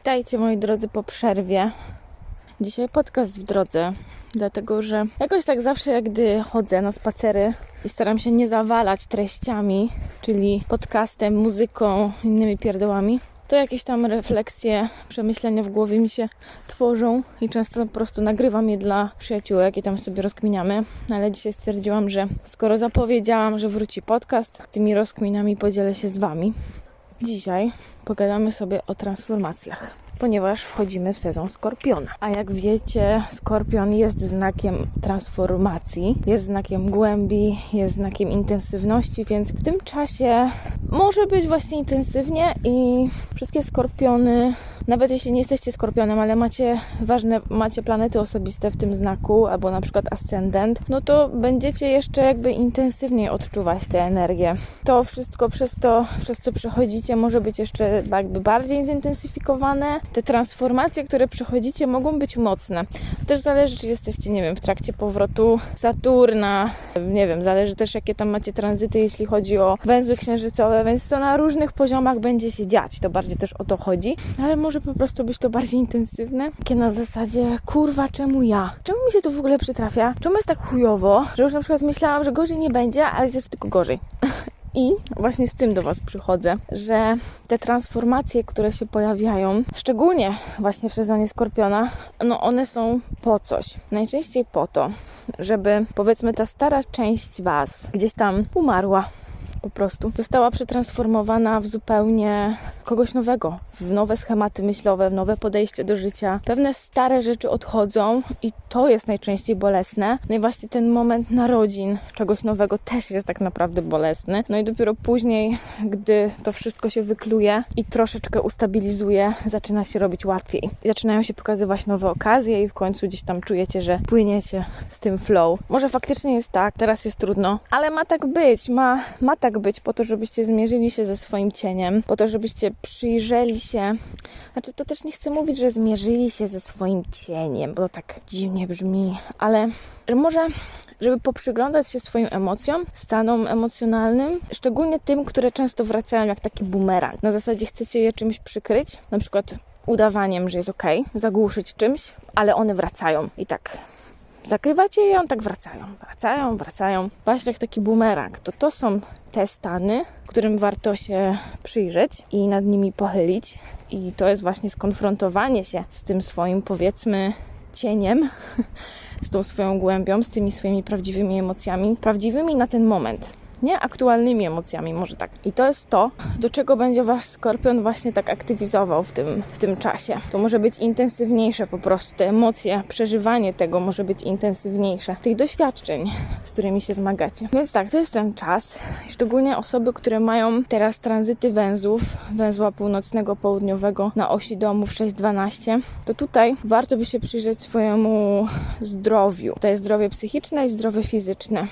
Witajcie moi drodzy po przerwie. Dzisiaj podcast w drodze, dlatego że jakoś tak zawsze, jak gdy chodzę na spacery i staram się nie zawalać treściami, czyli podcastem, muzyką, innymi pierdołami, to jakieś tam refleksje, przemyślenia w głowie mi się tworzą i często po prostu nagrywam je dla przyjaciółek i tam sobie rozkminiamy. Ale dzisiaj stwierdziłam, że skoro zapowiedziałam, że wróci podcast, tymi rozkminami podzielę się z Wami. Dzisiaj pogadamy sobie o transformacjach, ponieważ wchodzimy w sezon skorpiona. A jak wiecie, skorpion jest znakiem transformacji, jest znakiem głębi, jest znakiem intensywności, więc w tym czasie może być właśnie intensywnie i wszystkie skorpiony, nawet jeśli nie jesteście skorpionem, ale macie ważne, macie planety osobiste w tym znaku, albo na przykład ascendent, no to będziecie jeszcze jakby intensywniej odczuwać tę energię. To wszystko przez to, przez co przechodzicie, może być jeszcze jakby bardziej zintensyfikowane. Te transformacje, które przechodzicie, mogą być mocne. To też zależy, czy jesteście, nie wiem, w trakcie powrotu Saturna, nie wiem, zależy też, jakie tam macie tranzyty, jeśli chodzi o węzły księżycowe, więc to na różnych poziomach będzie się dziać. To bardziej też o to chodzi, ale może po prostu być to bardziej intensywne. Takie na zasadzie, kurwa, czemu ja? Czemu mi się to w ogóle przytrafia? Czemu jest tak chujowo, że już na przykład myślałam, że gorzej nie będzie, ale jest tylko gorzej. I właśnie z tym do Was przychodzę, że te transformacje, które się pojawiają, szczególnie właśnie w sezonie Skorpiona, no one są po coś. Najczęściej po to, żeby powiedzmy ta stara część Was gdzieś tam umarła, po prostu. Została przetransformowana w zupełnie kogoś nowego, w nowe schematy myślowe, w nowe podejście do życia. Pewne stare rzeczy odchodzą i to jest najczęściej bolesne. No i właśnie ten moment narodzin czegoś nowego też jest tak naprawdę bolesny. No i dopiero później, gdy to wszystko się wykluje i troszeczkę ustabilizuje, zaczyna się robić łatwiej. I zaczynają się pokazywać nowe okazje i w końcu gdzieś tam czujecie, że płyniecie z tym flow. Może faktycznie jest tak, teraz jest trudno, ale ma tak być, ma, ma tak być po to, żebyście zmierzyli się ze swoim cieniem, po to, żebyście przyjrzeli się. Znaczy, to też nie chcę mówić, że zmierzyli się ze swoim cieniem, bo tak dziwnie brzmi, ale może żeby poprzyglądać się swoim emocjom, stanom emocjonalnym, szczególnie tym, które często wracają jak taki bumerang. Na zasadzie chcecie je czymś przykryć, na przykład udawaniem, że jest ok, zagłuszyć czymś, ale one wracają i tak zakrywacie je i one tak wracają, wracają, wracają. Właśnie jak taki bumerang. To to są te stany, którym warto się przyjrzeć i nad nimi pochylić. I to jest właśnie skonfrontowanie się z tym swoim, powiedzmy, cieniem, z tą swoją głębią, z tymi swoimi prawdziwymi emocjami, prawdziwymi na ten moment nie aktualnymi emocjami, może tak. I to jest to, do czego będzie wasz skorpion właśnie tak aktywizował w tym, w tym czasie. To może być intensywniejsze po prostu, te emocje, przeżywanie tego może być intensywniejsze, tych doświadczeń, z którymi się zmagacie. Więc tak, to jest ten czas. Szczególnie osoby, które mają teraz tranzyty węzłów, węzła północnego, południowego na osi domów 6-12, to tutaj warto by się przyjrzeć swojemu zdrowiu. To jest zdrowie psychiczne i zdrowie fizyczne.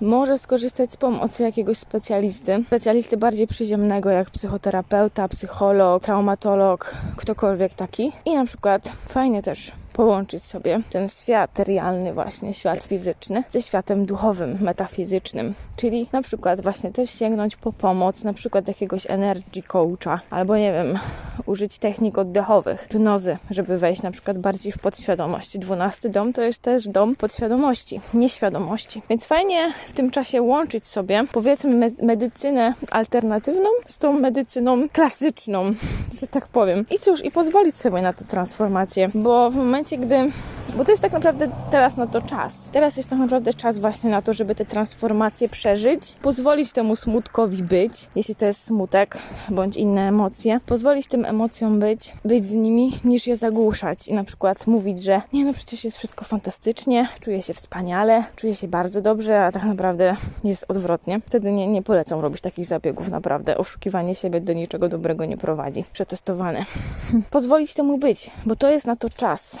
Może skorzystać z pomocy jakiegoś specjalisty, specjalisty bardziej przyziemnego, jak psychoterapeuta, psycholog, traumatolog, ktokolwiek taki. I na przykład fajnie też połączyć sobie ten świat materialny, właśnie świat fizyczny, ze światem duchowym, metafizycznym. Czyli na przykład właśnie też sięgnąć po pomoc, na przykład jakiegoś energy coacha, albo nie wiem, użyć technik oddechowych, hypnozy, żeby wejść na przykład bardziej w podświadomość. Dwunasty dom to jest też dom podświadomości, nieświadomości. Więc fajnie w tym czasie łączyć sobie, powiedzmy, medycynę alternatywną z tą medycyną klasyczną, że tak powiem. I cóż, i pozwolić sobie na tę transformację, bo w momencie momencie, gdy bo to jest tak naprawdę teraz na to czas. Teraz jest tak naprawdę czas właśnie na to, żeby te transformacje przeżyć, pozwolić temu smutkowi być, jeśli to jest smutek bądź inne emocje, pozwolić tym emocjom być, być z nimi, niż je zagłuszać i na przykład mówić, że nie no przecież jest wszystko fantastycznie, czuję się wspaniale, czuję się bardzo dobrze, a tak naprawdę jest odwrotnie. Wtedy nie, nie polecam robić takich zabiegów, naprawdę. Oszukiwanie siebie do niczego dobrego nie prowadzi. Przetestowane. Pozwolić temu być, bo to jest na to czas.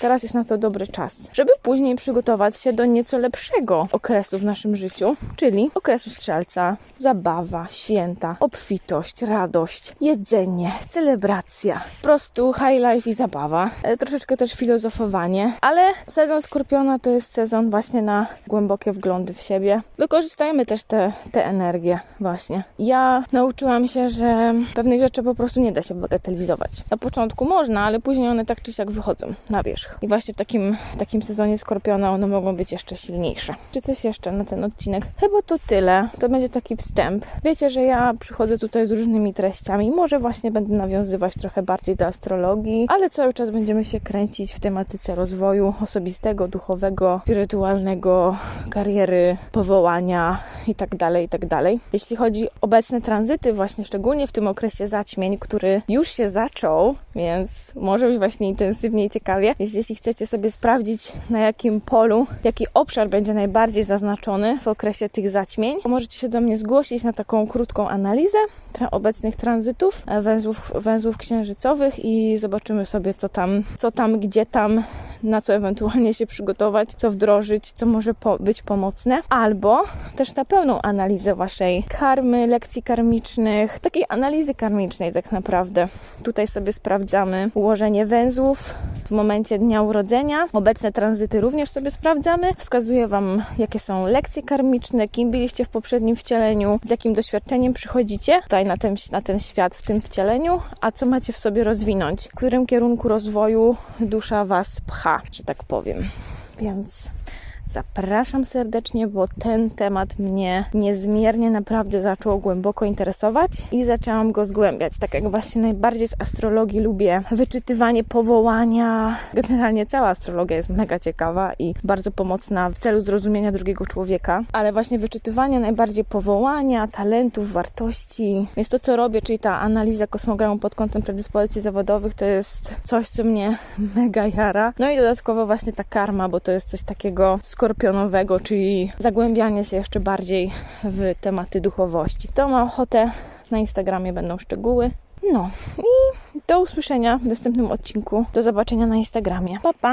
Teraz jest na to dobry czas, żeby później przygotować się do nieco lepszego okresu w naszym życiu, czyli okresu strzelca, zabawa, święta, obfitość, radość, jedzenie, celebracja. Po prostu high life i zabawa. E, troszeczkę też filozofowanie, ale sezon Skorpiona to jest sezon właśnie na głębokie wglądy w siebie. Wykorzystajmy też te, te energie właśnie. Ja nauczyłam się, że pewnych rzeczy po prostu nie da się bagatelizować. Na początku można, ale później one tak czy siak wychodzą na wierzch. I właśnie w takim, takim sezonie Skorpiona one mogą być jeszcze silniejsze. Czy coś jeszcze na ten odcinek? Chyba to tyle. To będzie taki wstęp. Wiecie, że ja przychodzę tutaj z różnymi treściami. Może właśnie będę nawiązywać trochę bardziej do astrologii, ale cały czas będziemy się kręcić w tematyce rozwoju osobistego, duchowego, spirytualnego, kariery, powołania itd., tak itd. Tak Jeśli chodzi o obecne tranzyty, właśnie szczególnie w tym okresie zaćmień, który już się zaczął, więc może być właśnie intensywnie i ciekawie. Jeśli chcecie sobie sprawdzić, na jakim polu, jaki obszar będzie najbardziej zaznaczony w okresie tych zaćmień, możecie się do mnie zgłosić na taką krótką analizę tra obecnych tranzytów, e, węzłów, węzłów księżycowych i zobaczymy sobie, co tam, co tam, gdzie tam, na co ewentualnie się przygotować, co wdrożyć, co może po być pomocne, albo też na pełną analizę waszej karmy, lekcji karmicznych, takiej analizy karmicznej tak naprawdę. Tutaj sobie sprawdzamy ułożenie węzłów w momencie dnia urodzenia. Obecne tranzyty również sobie sprawdzamy. Wskazuję wam, jakie są lekcje karmiczne, kim byliście w poprzednim wcieleniu, z jakim doświadczeniem przychodzicie tutaj na ten, na ten świat w tym wcieleniu, a co macie w sobie rozwinąć, w którym kierunku rozwoju dusza was pcha, że tak powiem. Więc Zapraszam serdecznie, bo ten temat mnie niezmiernie naprawdę zaczął głęboko interesować i zaczęłam go zgłębiać. Tak jak właśnie najbardziej z astrologii lubię wyczytywanie powołania. Generalnie cała astrologia jest mega ciekawa i bardzo pomocna w celu zrozumienia drugiego człowieka, ale właśnie wyczytywanie najbardziej powołania, talentów, wartości jest to, co robię, czyli ta analiza kosmogramu pod kątem predyspozycji zawodowych to jest coś, co mnie mega jara. No i dodatkowo właśnie ta karma, bo to jest coś takiego skorpionowego, czyli zagłębianie się jeszcze bardziej w tematy duchowości. To ma ochotę, na Instagramie będą szczegóły. No i do usłyszenia w następnym odcinku. Do zobaczenia na Instagramie. Pa, pa!